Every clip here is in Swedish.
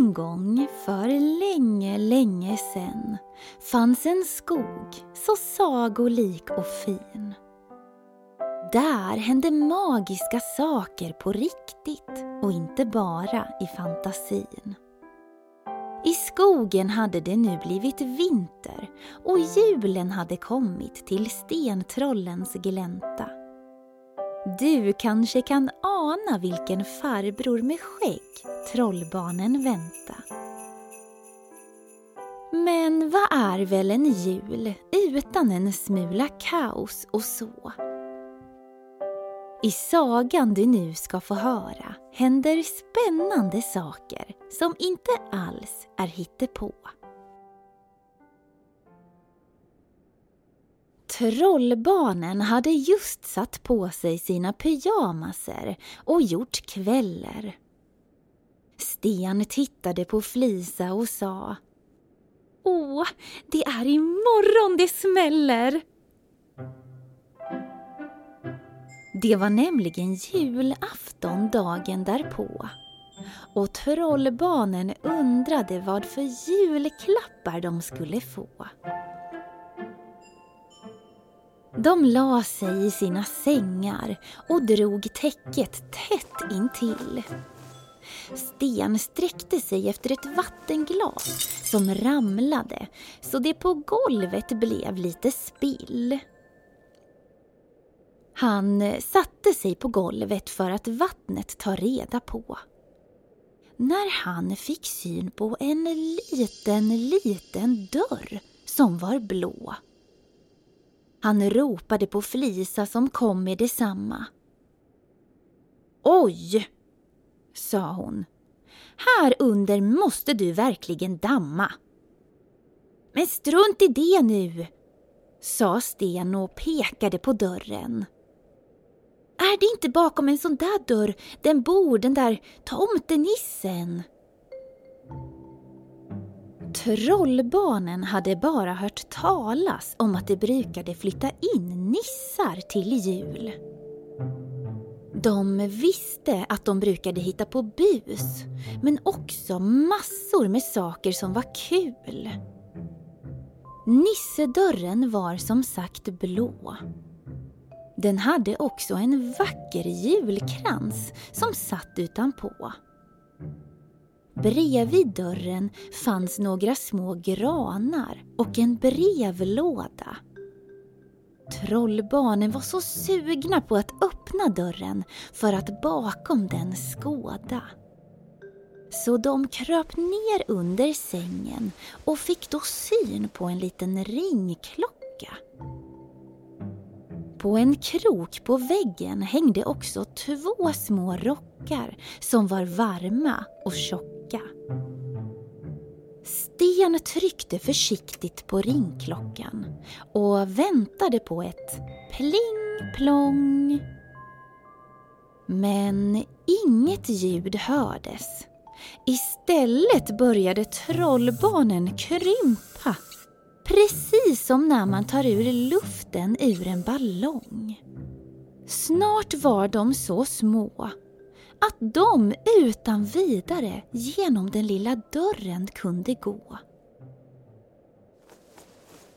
En gång för länge, länge sen fanns en skog så sagolik och fin. Där hände magiska saker på riktigt och inte bara i fantasin. I skogen hade det nu blivit vinter och julen hade kommit till stentrollens glänta. Du kanske kan ana vilken farbror med skägg trollbarnen vänta. Men vad är väl en jul utan en smula kaos och så? I sagan du nu ska få höra händer spännande saker som inte alls är hittepå. Trollbarnen hade just satt på sig sina pyjamaser och gjort kväller. Sten tittade på Flisa och sa Åh, det är imorgon det smäller! Det var nämligen julafton dagen därpå och trollbarnen undrade vad för julklappar de skulle få. De la sig i sina sängar och drog täcket tätt intill. Sten sträckte sig efter ett vattenglas som ramlade så det på golvet blev lite spill. Han satte sig på golvet för att vattnet ta reda på. När han fick syn på en liten, liten dörr som var blå. Han ropade på Flisa som kom med detsamma. Oj, sa hon. Här under måste du verkligen damma. Men strunt i det nu, sa Sten och pekade på dörren. Är det inte bakom en sån där dörr den bor, den där tomtenissen? Trollbarnen hade bara hört talas om att det brukade flytta in nissar till jul. De visste att de brukade hitta på bus, men också massor med saker som var kul. Nissedörren var som sagt blå. Den hade också en vacker julkrans som satt utanpå. Bredvid dörren fanns några små granar och en brevlåda. Trollbarnen var så sugna på att öppna dörren för att bakom den skåda. Så de kröp ner under sängen och fick då syn på en liten ringklocka. På en krok på väggen hängde också två små rockar som var varma och tjocka. Sten tryckte försiktigt på ringklockan och väntade på ett pling plong. Men inget ljud hördes. Istället började trollbarnen krympa Precis som när man tar ur luften ur en ballong. Snart var de så små att de utan vidare genom den lilla dörren kunde gå.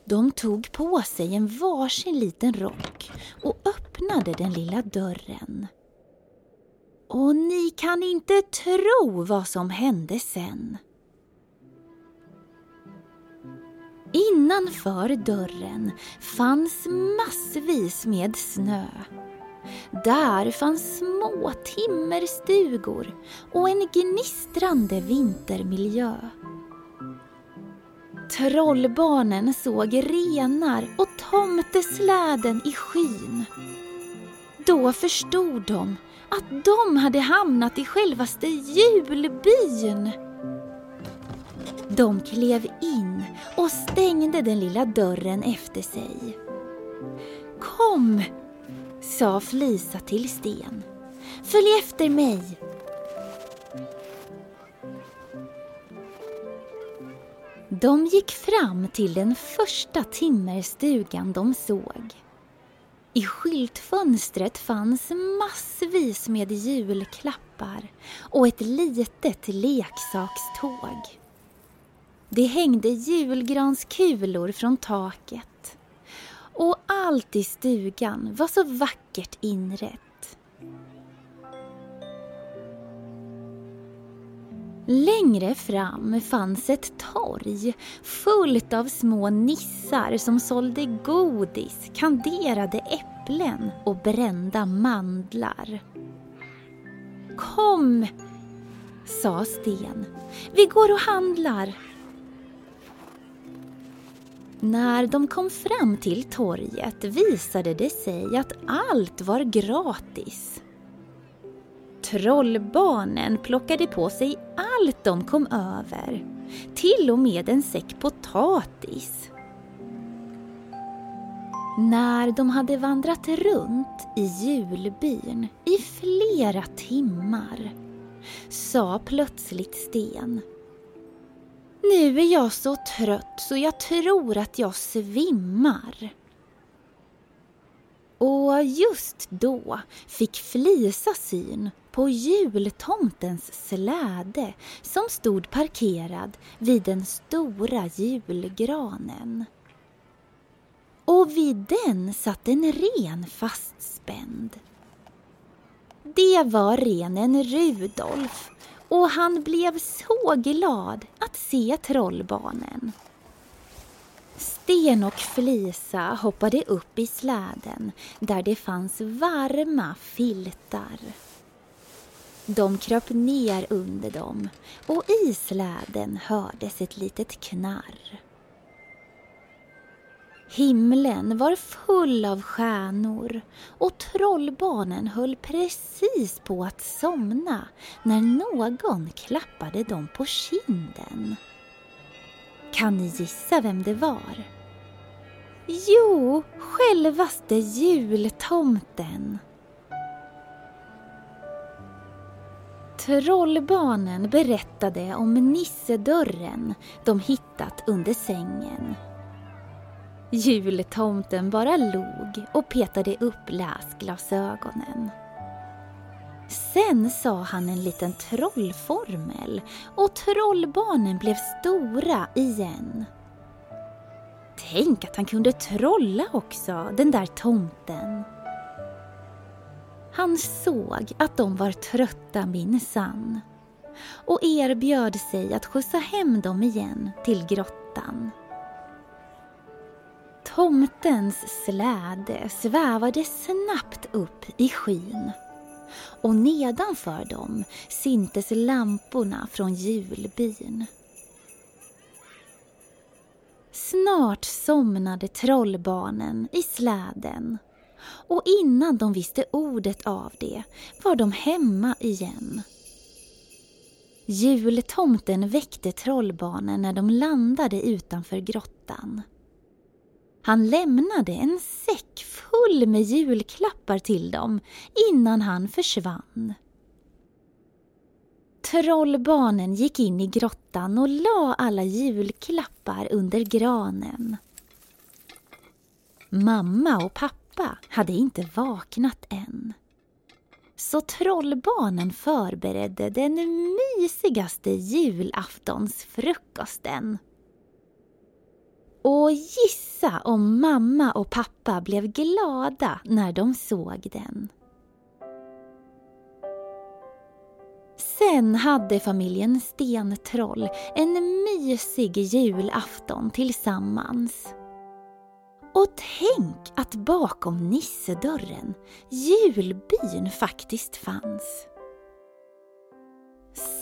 De tog på sig en varsin liten rock och öppnade den lilla dörren. Och ni kan inte tro vad som hände sen. Innanför dörren fanns massvis med snö. Där fanns små timmerstugor och en gnistrande vintermiljö. Trollbarnen såg renar och tomtesläden i skyn. Då förstod de att de hade hamnat i självaste julbyn. De klev in och stängde den lilla dörren efter sig. Kom, sa Flisa till Sten. Följ efter mig. De gick fram till den första timmerstugan de såg. I skyltfönstret fanns massvis med julklappar och ett litet leksakståg. Det hängde julgranskulor från taket och allt i stugan var så vackert inrett. Längre fram fanns ett torg fullt av små nissar som sålde godis, kanderade äpplen och brända mandlar. Kom, sa Sten. Vi går och handlar. När de kom fram till torget visade det sig att allt var gratis. Trollbarnen plockade på sig allt de kom över, till och med en säck potatis. När de hade vandrat runt i julbyn i flera timmar sa plötsligt Sten nu är jag så trött så jag tror att jag svimmar. Och just då fick Flisa syn på jultomtens släde som stod parkerad vid den stora julgranen. Och vid den satt en ren fastspänd. Det var renen Rudolf och han blev så glad att se trollbarnen. Sten och Flisa hoppade upp i släden där det fanns varma filtar. De kröp ner under dem och i släden hördes ett litet knarr. Himlen var full av stjärnor och trollbarnen höll precis på att somna när någon klappade dem på kinden. Kan ni gissa vem det var? Jo, självaste jultomten. Trollbarnen berättade om nissedörren de hittat under sängen. Jultomten bara log och petade upp läsglasögonen. Sen sa han en liten trollformel och trollbarnen blev stora igen. Tänk att han kunde trolla också, den där tomten. Han såg att de var trötta minsann och erbjöd sig att skjutsa hem dem igen till grottan. Tomtens släde svävade snabbt upp i skyn och nedanför dem syntes lamporna från julbyn. Snart somnade trollbarnen i släden och innan de visste ordet av det var de hemma igen. Jultomten väckte trollbarnen när de landade utanför grottan. Han lämnade en säck full med julklappar till dem innan han försvann. Trollbarnen gick in i grottan och la alla julklappar under granen. Mamma och pappa hade inte vaknat än. Så trollbarnen förberedde den mysigaste julaftonsfrukosten. Och gissa om mamma och pappa blev glada när de såg den. Sen hade familjen Stentroll en mysig julafton tillsammans. Och tänk att bakom nissedörren julbyn faktiskt fanns.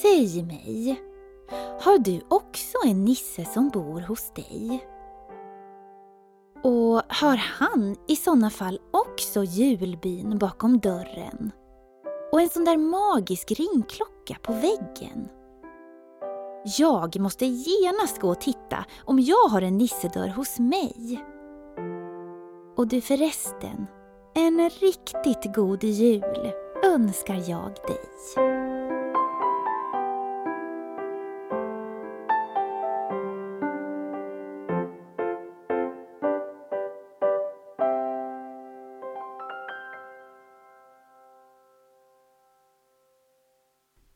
Säg mig, har du också en nisse som bor hos dig? Och har han i sådana fall också julbyn bakom dörren? Och en sån där magisk ringklocka på väggen? Jag måste genast gå och titta om jag har en nissedörr hos mig. Och du förresten, en riktigt god jul önskar jag dig.